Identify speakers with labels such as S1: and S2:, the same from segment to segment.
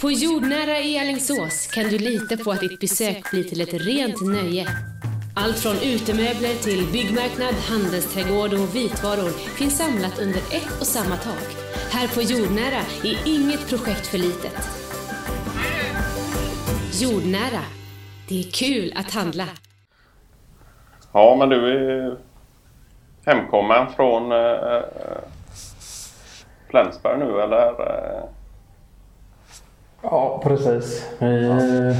S1: På Jordnära i Alingsås kan du lita på att ditt besök blir till ett rent nöje. Allt från utemöbler till byggmarknad, handelsträdgård och vitvaror finns samlat under ett och samma tak. Här på Jordnära är inget projekt för litet. Jordnära. Det är kul att handla.
S2: Ja, men du är hemkommen från eh, eh, äh, Flensberg nu eller? Eh,
S3: Ja, precis. Vi, ja.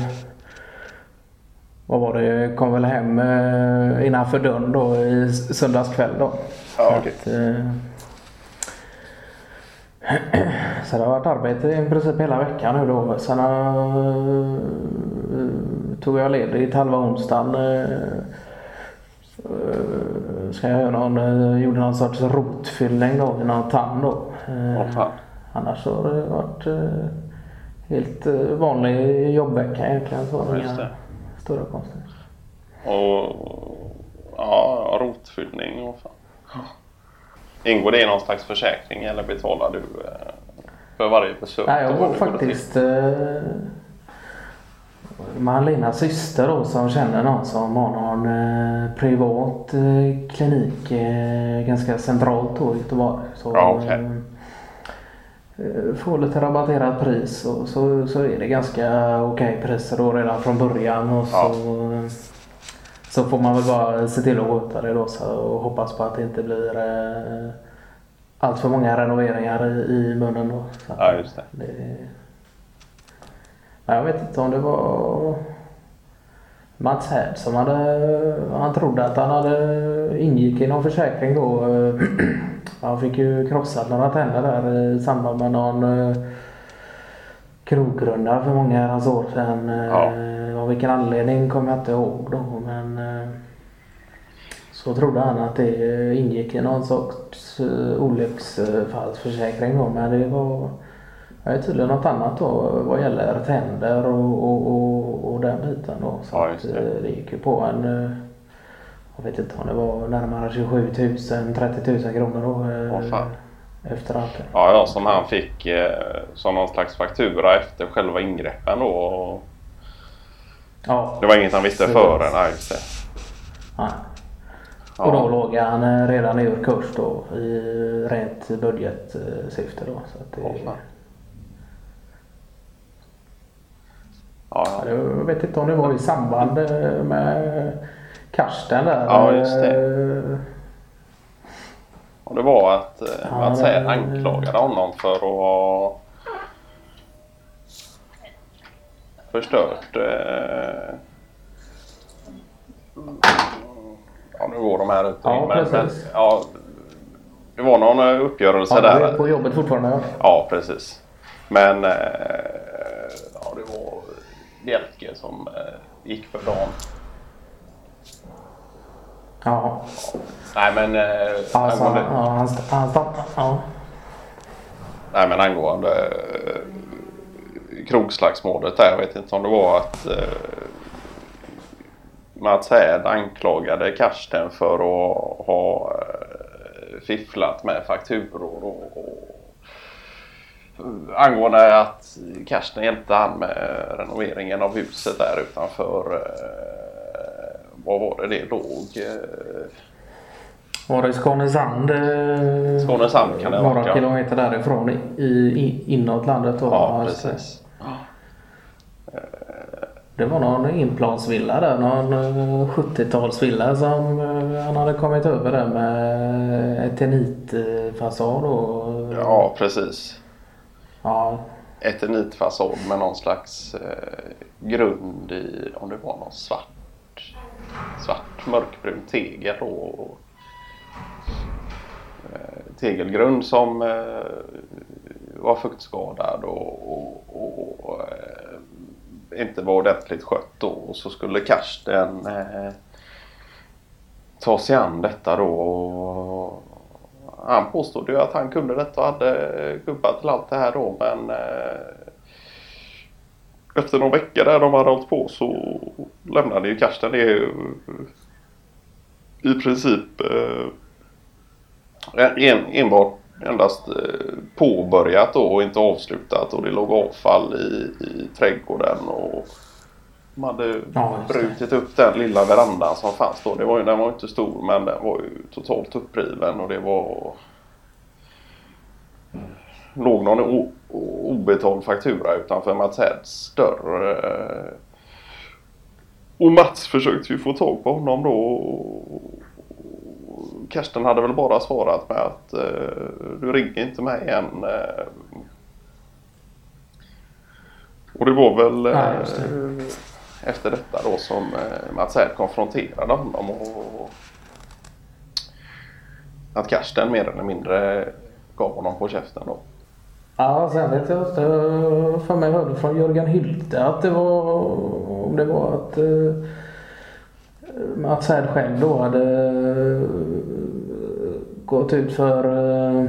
S3: Vad var det? kom väl hem äh, innanför dörren då i söndags kväll då.
S2: Ja, okay. att,
S3: så det har varit arbete i princip hela veckan nu då. Sen tog jag ledigt halva onsdagen Eh, ska jag göra någon, eh, gjorde någon sorts rotfyllning då i någon tand då.
S2: Oh,
S3: Annars har det varit helt vanlig jobbvecka egentligen. Så
S2: Just det.
S3: Stora konstigheter.
S2: Och ja, rotfyllning och fan. Ingår det i någon slags försäkring eller betalar du för varje besök?
S3: Nej, jag var faktiskt Malina syster då som känner någon som har någon eh, privat eh, klinik eh, ganska centralt då i Göteborg. Så,
S2: ja, okay.
S3: Eh, eh, får lite rabatterat pris och så, så är det ganska okej okay priser då redan från början. Och så, ja. så får man väl bara se till att sköta det då så, och hoppas på att det inte blir eh, allt för många renoveringar i, i munnen då.
S2: Så ja, just det. det
S3: jag vet inte om det var Mats Härd som hade, han trodde att han hade ingick i någon försäkring då. Han fick ju krossat några tänder där i samband med någon eh, krogrunda för många herrans år sedan.
S2: Ja.
S3: Av vilken anledning kommer jag inte ihåg då men eh, så trodde han att det ingick i någon sorts eh, olycksfallsförsäkring då men det var det är tydligen något annat då vad gäller tänder och, och, och, och den biten då. Så
S2: ja, det.
S3: Eh, det gick ju på en, eh, jag vet inte om det var närmare 27 000, 30 000 kronor då.
S2: Oh,
S3: efter allt det.
S2: Ja, ja, som han fick som någon slags faktura efter själva ingreppen då.
S3: Ja.
S2: Det var inget han visste före, nej just det.
S3: Nej. Och då låg han redan ur kurs då i rent budgetsyfte då. Så att det, oh,
S2: Ja,
S3: Jag vet inte om det var i samband eh, med Karsten där.
S2: Ja, just det. Och det var att eh, man säger anklagade honom för att ha förstört eh, Ja, nu går de här ute.
S3: Ja, men, precis.
S2: Men, ja, det var någon uppgörelse
S3: ja,
S2: där.
S3: Ja, på jobbet fortfarande.
S2: Ja, precis. Men ja, det var Bjelke som eh, gick för dagen.
S3: Ja.
S2: Nej men... Eh,
S3: alltså, angående... ja, han, han, ja.
S2: Nej men angående eh, krogslagsmålet där. Jag vet inte om det var att eh, Mats Häd anklagade Karsten för att ha eh, fifflat med fakturor och, och angående att Karsten hjälpte han med renoveringen av huset där utanför. Eh, vad var det det låg? Eh,
S3: var det Skånesand? Eh,
S2: Skånesand kan det.
S3: Några kilometer därifrån i, i, inåt landet då.
S2: Ja, precis.
S3: Det var någon inplansvilla där, någon 70-talsvilla som han hade kommit över där med eternitfasad och...
S2: Ja, precis.
S3: Ja.
S2: Eternitfasad med någon slags eh, grund i, om det var någon svart, svart mörkbrun tegel och eh, tegelgrund som eh, var fuktskadad och, och, och eh, inte var ordentligt skött då. Och så skulle Karsten eh, ta sig an detta då och han påstod ju att han kunde detta och hade gubbat till allt det här då men eh, efter någon vecka där de hade hållit på så lämnade ju Karsten det i princip eh, en, enbart endast eh, påbörjat då och inte avslutat och det låg avfall i, i trädgården och de hade
S3: Ja,
S2: brutit upp den lilla verandan som fanns då. Det var ju, den var ju inte stor men den var ju totalt uppriven och det var låg någon obetald faktura utanför Mats Heds dörr. eh, Och Mats försökte ju få tag på honom då. och Karsten hade väl bara svarat med att eh, du ringer inte mig igen. eh. Och det var väl eh,
S3: Nej, det.
S2: efter detta då som eh, Mats Hed konfronterade honom och att Karsten mer eller mindre gav honom på käften då.
S3: Ja, sen vet jag inte. För mig hörde från Jörgen Hylte att det var om det var att eh, Mats själv då hade eh, gått ut för eh,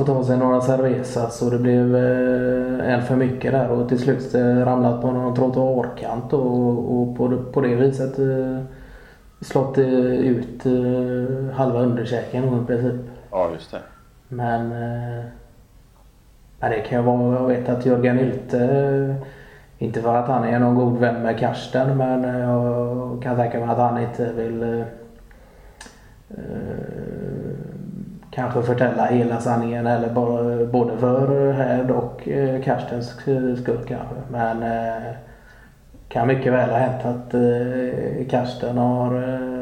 S3: att ta sig några cervezas och det blev eh, en för mycket där och till slut eh, ramlat på någon trottoarkant och, och på, det- på det viset eh, slått eh, ut eh, halva underkäken i princip.
S2: Ja, just det.
S3: Men eh, ja, det kan ju vara, jag vet att Jörgen Hylte, eh, inte för att han är någon god vän med Karsten men eh, jag kan tänka mig att han inte vill eh, eh kanske förtälla hela sanningen eller bara, både för Hed och Karstens skull kanske. Men eh, kan mycket väl ha hänt att eh, Karsten har eh,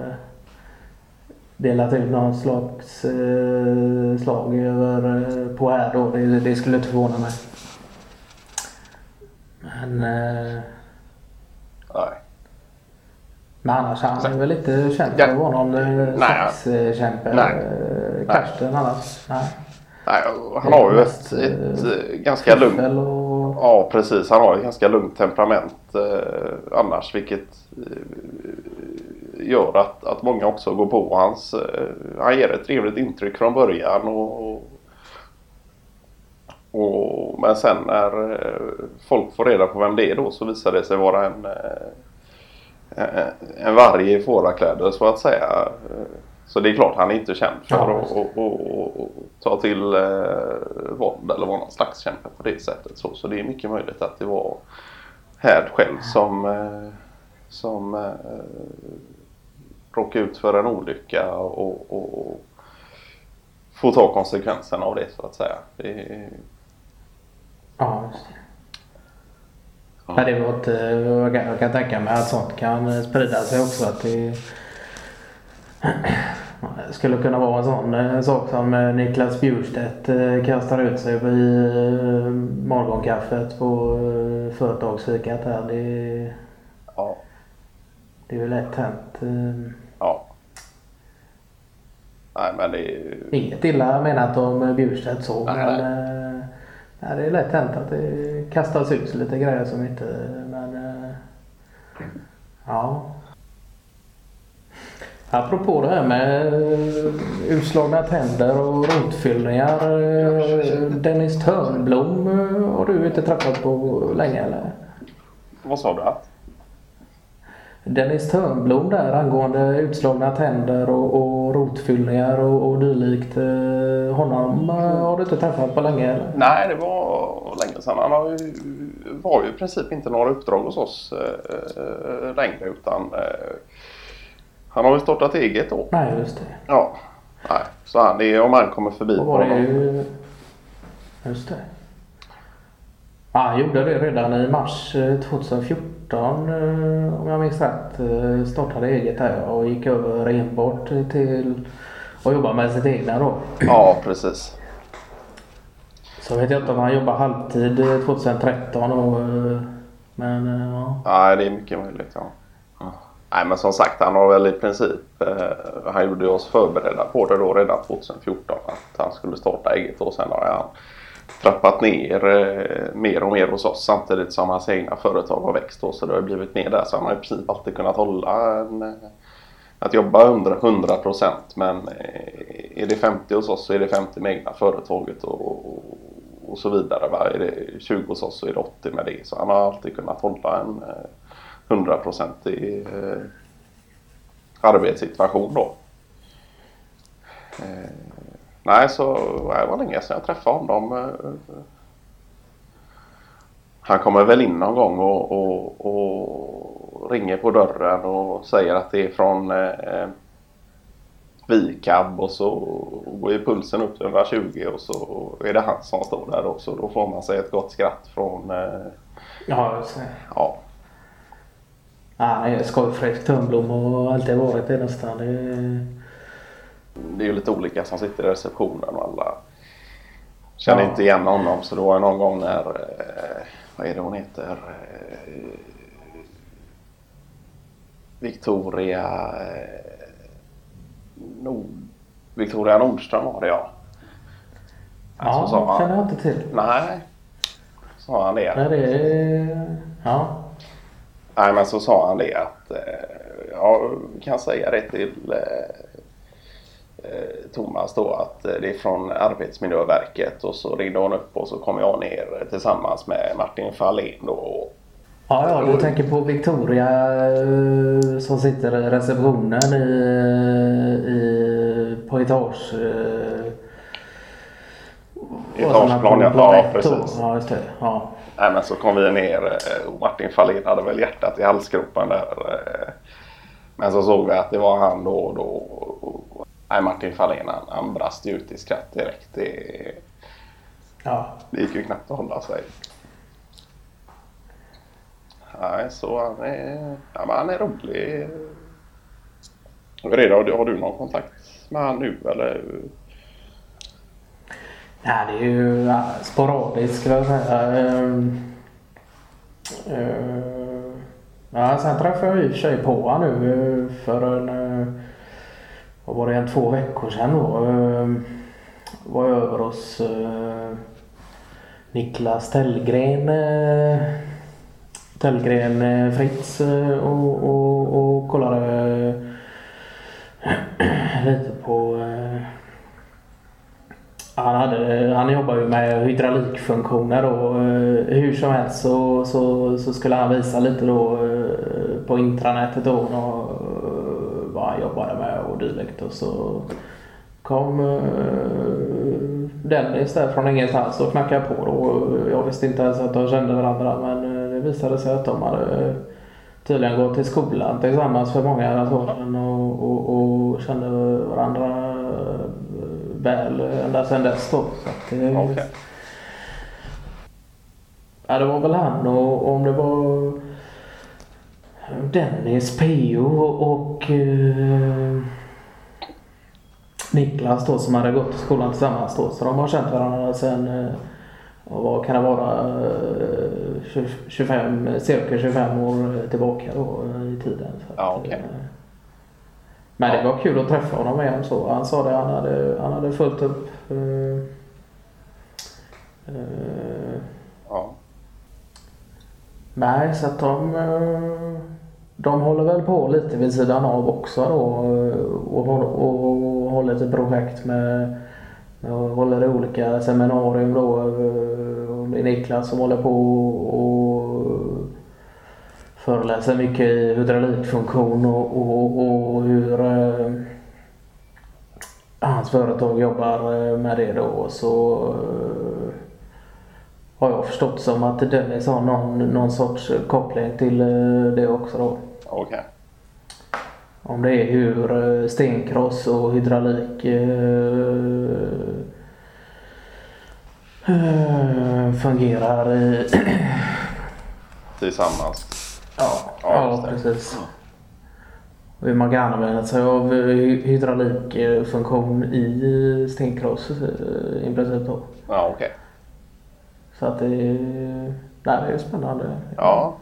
S3: delat ut någon slags eh, slag över, eh, på här då. Det, det skulle inte förvåna mig. Men, eh,
S2: Nej.
S3: men annars han är väl inte känd för att vara någon sexkämpe. Eh, Karsten annars. Nej.
S2: Nej, han har ju ett,
S3: Mest, eh,
S2: ett eh, ganska lugnt
S3: Och,
S2: Ja precis, han har ett ganska lugnt temperament eh, annars vilket eh, gör att, att många också går på hans... Eh, han ger ett trevligt intryck från början och, och men sen när eh, folk får reda på vem det är då så visar det sig vara en, eh, en- varg i fårakläder så att säga. Så det är klart han är inte känd för
S3: Ja,
S2: att och, och, och, ta till eh, våld eller vara någon slags kämpe på det sättet. Så, så det är mycket möjligt att det var Härd själv som, eh, som eh, råkade ut för en olycka och, och, och får ta konsekvenserna av det så att säga. Det,
S3: ja, just det.
S2: Ja.
S3: Ja. det var inte, jag, kan, jag kan tänka mig att sånt kan sprida sig också. Att det skulle kunna vara en sån eh, sak som eh, Niklas Bjurstedt eh, kastar ut sig i eh, morgonkaffet på eh, företagsfikat här. Det,
S2: ja,
S3: det är ju lätt hänt.
S2: Nej men det är
S3: Inget illa menat om Bjurstedt så
S2: Nej,
S3: men eh, ja, det är lätt hänt att det kastas ut lite grejer som inte men eh, ja. Apropå det här med eh, utslagna tänder och rotfyllningar. Dennis Törnblom har du inte träffat på länge eller?
S2: Vad sa du? Att?
S3: Dennis Törnblom där angående utslagna tänder och, och rotfyllningar och, och dylikt. eh, Honom eh, har du inte träffat på länge eller?
S2: Nej, det var länge sedan. Han har ju, var ju i princip inte några uppdrag hos oss eh, eh, längre utan eh, han har ju startat eget då.
S3: Nej, just det.
S2: Ja. Nej. Så han är, om han kommer förbi på
S3: det
S2: honom.
S3: ju... Just det. Ja, han gjorde det redan i mars eh, 2014 eh, om jag minns rätt. Eh, Startade eget här och gick över enbart till att jobba med sitt egna då.
S2: Ja, precis.
S3: Så vet jag inte om han jobbar halvtid eh, 2013 och, eh, men eh, ja.
S2: Nej, det är mycket möjligt. Ja. Nej, men som sagt, han har väl i princip, eh, han gjorde oss förberedda på det då redan 2014 att han skulle starta eget och sen har han trappat ner eh, mer och mer hos oss samtidigt som hans egna företag har växt då, så det har blivit mer där så han har i princip alltid kunnat hålla en, eh, att jobba 100, 100 procent men eh, är det 50 hos oss så är det 50 med egna företaget och, och, och så vidare. Va? Är det 20 hos oss så är det 80 med det så han har alltid kunnat hålla en eh, 100 procent i eh, arbetssituation då. Eh, Nej, så det var länge sedan jag träffade honom. Han kommer väl in någon gång och, och, och ringer på dörren och säger att det är från eh, Vikab och så går ju pulsen upp till 120 och så är det han som står där och så då får man sig ett gott skratt från... Eh,
S3: Ja, just det.
S2: ja,
S3: Han är skojfräck Törnblom och alltid varit det nästan. Det...
S2: det är ju lite olika som sitter i receptionen och alla känner
S3: Ja.
S2: inte igen honom så då var det någon gång när, eh, vad är det hon heter? Eh, Victoria eh, Nord, Victoria Nordström var det ja.
S3: Ja,
S2: Så sa han-
S3: känner jag inte till.
S2: Nej, sa han det.
S3: Nej, det är... Ja.
S2: Nej men så sa han det att eh, jag kan säga det till eh, Thomas då att eh, det är från Arbetsmiljöverket och så ringde hon upp och så kom jag ner tillsammans med Martin Fahlén då. Och,
S3: Ja, ja, du tänker på Victoria eh, som sitter i receptionen i, i, på etage... eh,
S2: Etageplan, ja. precis.
S3: Ja, just det. Ja.
S2: nej men så kom vi ner eh, och Martin Fahlén hade väl hjärtat i halsgropen där. eh, Men så såg vi att det var han då och då. Nej Martin Fahlén han, han brast ju ut i skratt direkt. Det,
S3: ja.
S2: Det gick ju knappt att hålla sig. Nej, så han är, ja, men han är rolig. Redan, har du någon kontakt med han nu eller?
S3: Nej, det är ju ja, sporadiskt skulle jag säga. Ehm, eh, ja, sen träffade jag i och för sig på honom nu för en... Vad var det? En två veckor sedan då. Eh, Var jag över hos eh, Niklas Tellgren. eh, Tellgren eh, Fritz eh, och, och, och kollade eh, lite på eh, han, hade, han jobbar ju med hydraulikfunktioner och eh, hur som helst så, så, så skulle han visa lite då eh, på intranätet då och, vad han jobbade med och dylikt och så kom eh, Dennis där från ingenstans och knackade på då. Jag visste inte ens att de kände varandra men eh, det visade sig att de hade tydligen gått till skolan tillsammans för många herrans år sedan och, och, och kände varandra eh, väl ända sedan dess då. Så det,
S2: Okej.
S3: Ja, det var väl han och om det var Dennis, PO och eh, Niklas då som hade gått i skolan tillsammans då. Så de har känt varandra sedan, eh, och vad kan det vara, eh, 20 25, cirka 25 år tillbaka då eh, i tiden.
S2: Ja, okej.
S3: eh, Men det var kul att träffa honom igen så. Han sa det, han hade, han hade fullt upp. eh, eh. Nej, så att de, eh, de håller väl på lite vid sidan av också då eh, och, och, hå- och håller ett projekt med, med och håller olika seminarium då. Eh, och Det är Niklas som håller på och föreläser mycket i hydraulikfunktion och, och, och hur hans företag jobbar med det då. Så har jag förstått som att Dennis har någon, någon sorts koppling till eh, det också då.
S2: Okej.
S3: Om det är hur eh, stenkross och hydraulik eh, fungerar i...
S2: Tillsammans.
S3: Ja,
S2: Ja,
S3: ja, precis. Och hur man kan använda sig av hy- hydraulikfunktion i stenkross i princip då.
S2: Ja, okej.
S3: Så att det är, nej, det är spännande.
S2: Ja.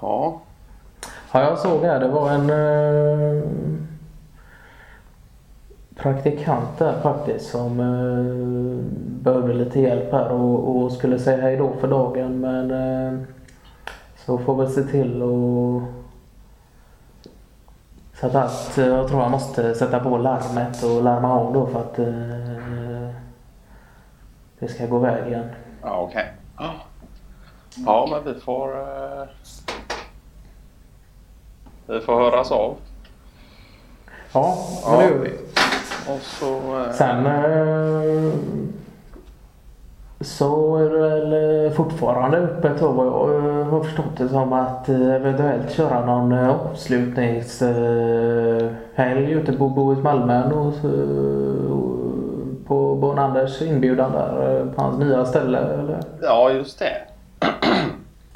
S2: Ja.
S3: Ja, jag såg här. Det var en eh, praktikant där faktiskt som eh, behövde lite hjälp här och, och skulle säga hej då för dagen. Men eh, så får vi se till och så att jag tror han måste sätta på larmet och larma av då för att eh, det ska gå vägen.
S2: Ja, okej. Ja. Ja, men vi får... Eh, vi får höras av.
S3: Ja, men
S2: Ja.
S3: det gör vi.
S2: Och så... eh,
S3: Sen eh, så är det väl fortfarande öppet så vad jag eh, har förstått det som att eh, eventuellt köra någon eh, avslutningshelg ute på Bohus Malmön och så, på Bon Anders inbjudan där eh, på hans nya ställe. Eller?
S2: Ja, just det.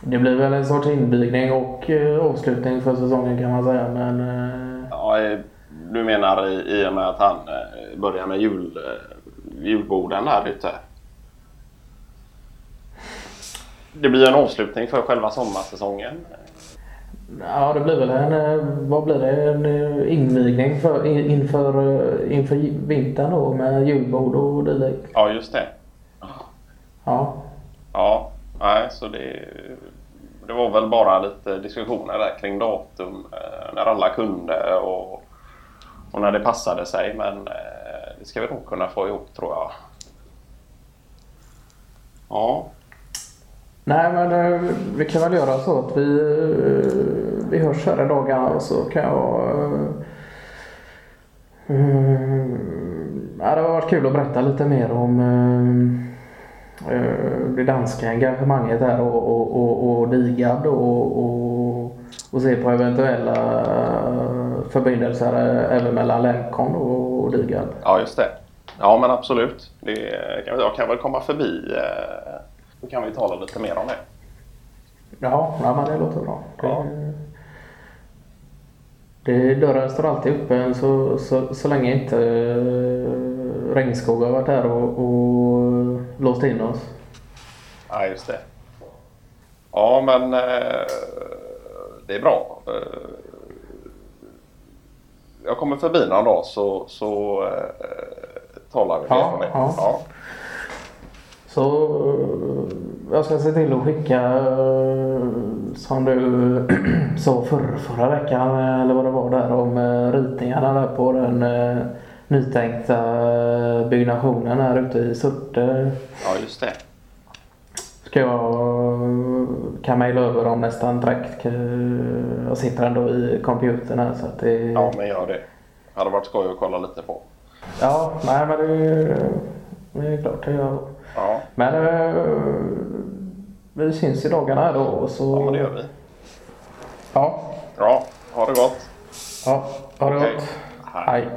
S3: Det blir väl en sorts invigning och eh, avslutning för säsongen kan man säga men eh,
S2: Ja, du menar i, i och med att han börjar med jul, julborden där ute? Det blir en avslutning för själva sommarsäsongen.
S3: Ja, det blir väl en, eh, vad blir det, en eh, invigning för, in- inför, eh, inför vintern då med julbord och dylikt.
S2: Ja, just det.
S3: Ja.
S2: Ja, nej, så det, det var väl bara lite diskussioner där kring datum när alla kunde och, och när det passade sig. Men det ska vi nog kunna få ihop tror jag. Ja,
S3: Nej, men eh, vi kan väl göra så att vi, eh, vi hörs här i dagarna och så kan jag... Eh, ja, det har varit kul att berätta lite mer om det danska engagemanget här och, och, och, och Digab och, och, och se på eventuella förbindelser även mellan Lemcon och, och Digab.
S2: ja just det. Ja, men absolut. Det, jag kan väl komma förbi eh, Då kan vi tala lite mer om det.
S3: Ja, ja men det låter bra.
S2: Ja.
S3: Det, dörren står alltid öppen så, så, så länge inte uh, Regnskog har varit här och, och låst in oss.
S2: Ja, just det. Ja, men eh, det är bra. Eh, jag kommer förbi någon dag så, så eh, talar vi mer
S3: Ja,
S2: om det.
S3: ja. Så eh, jag ska se till att skicka eh, som du sa förra, förra veckan eh, eller vad det var där om ritningarna där på den nytänkta byggnationen här ute i Surte.
S2: ja, just det.
S3: Ska jag kan mejla över dem nästan direkt. Jag sitter ändå i computern här så att det...
S2: Ja, men gör det. Det hade varit skoj att kolla lite på.
S3: Ja, nej men det, det är klart det gör.
S2: Ja.
S3: Men eh, vi syns i dagarna här då. Och så...
S2: Ja, men det gör vi.
S3: Ja.
S2: Ja, ha det gott.
S3: Ja, ha det okay. gott.
S2: Hej.
S3: Hej.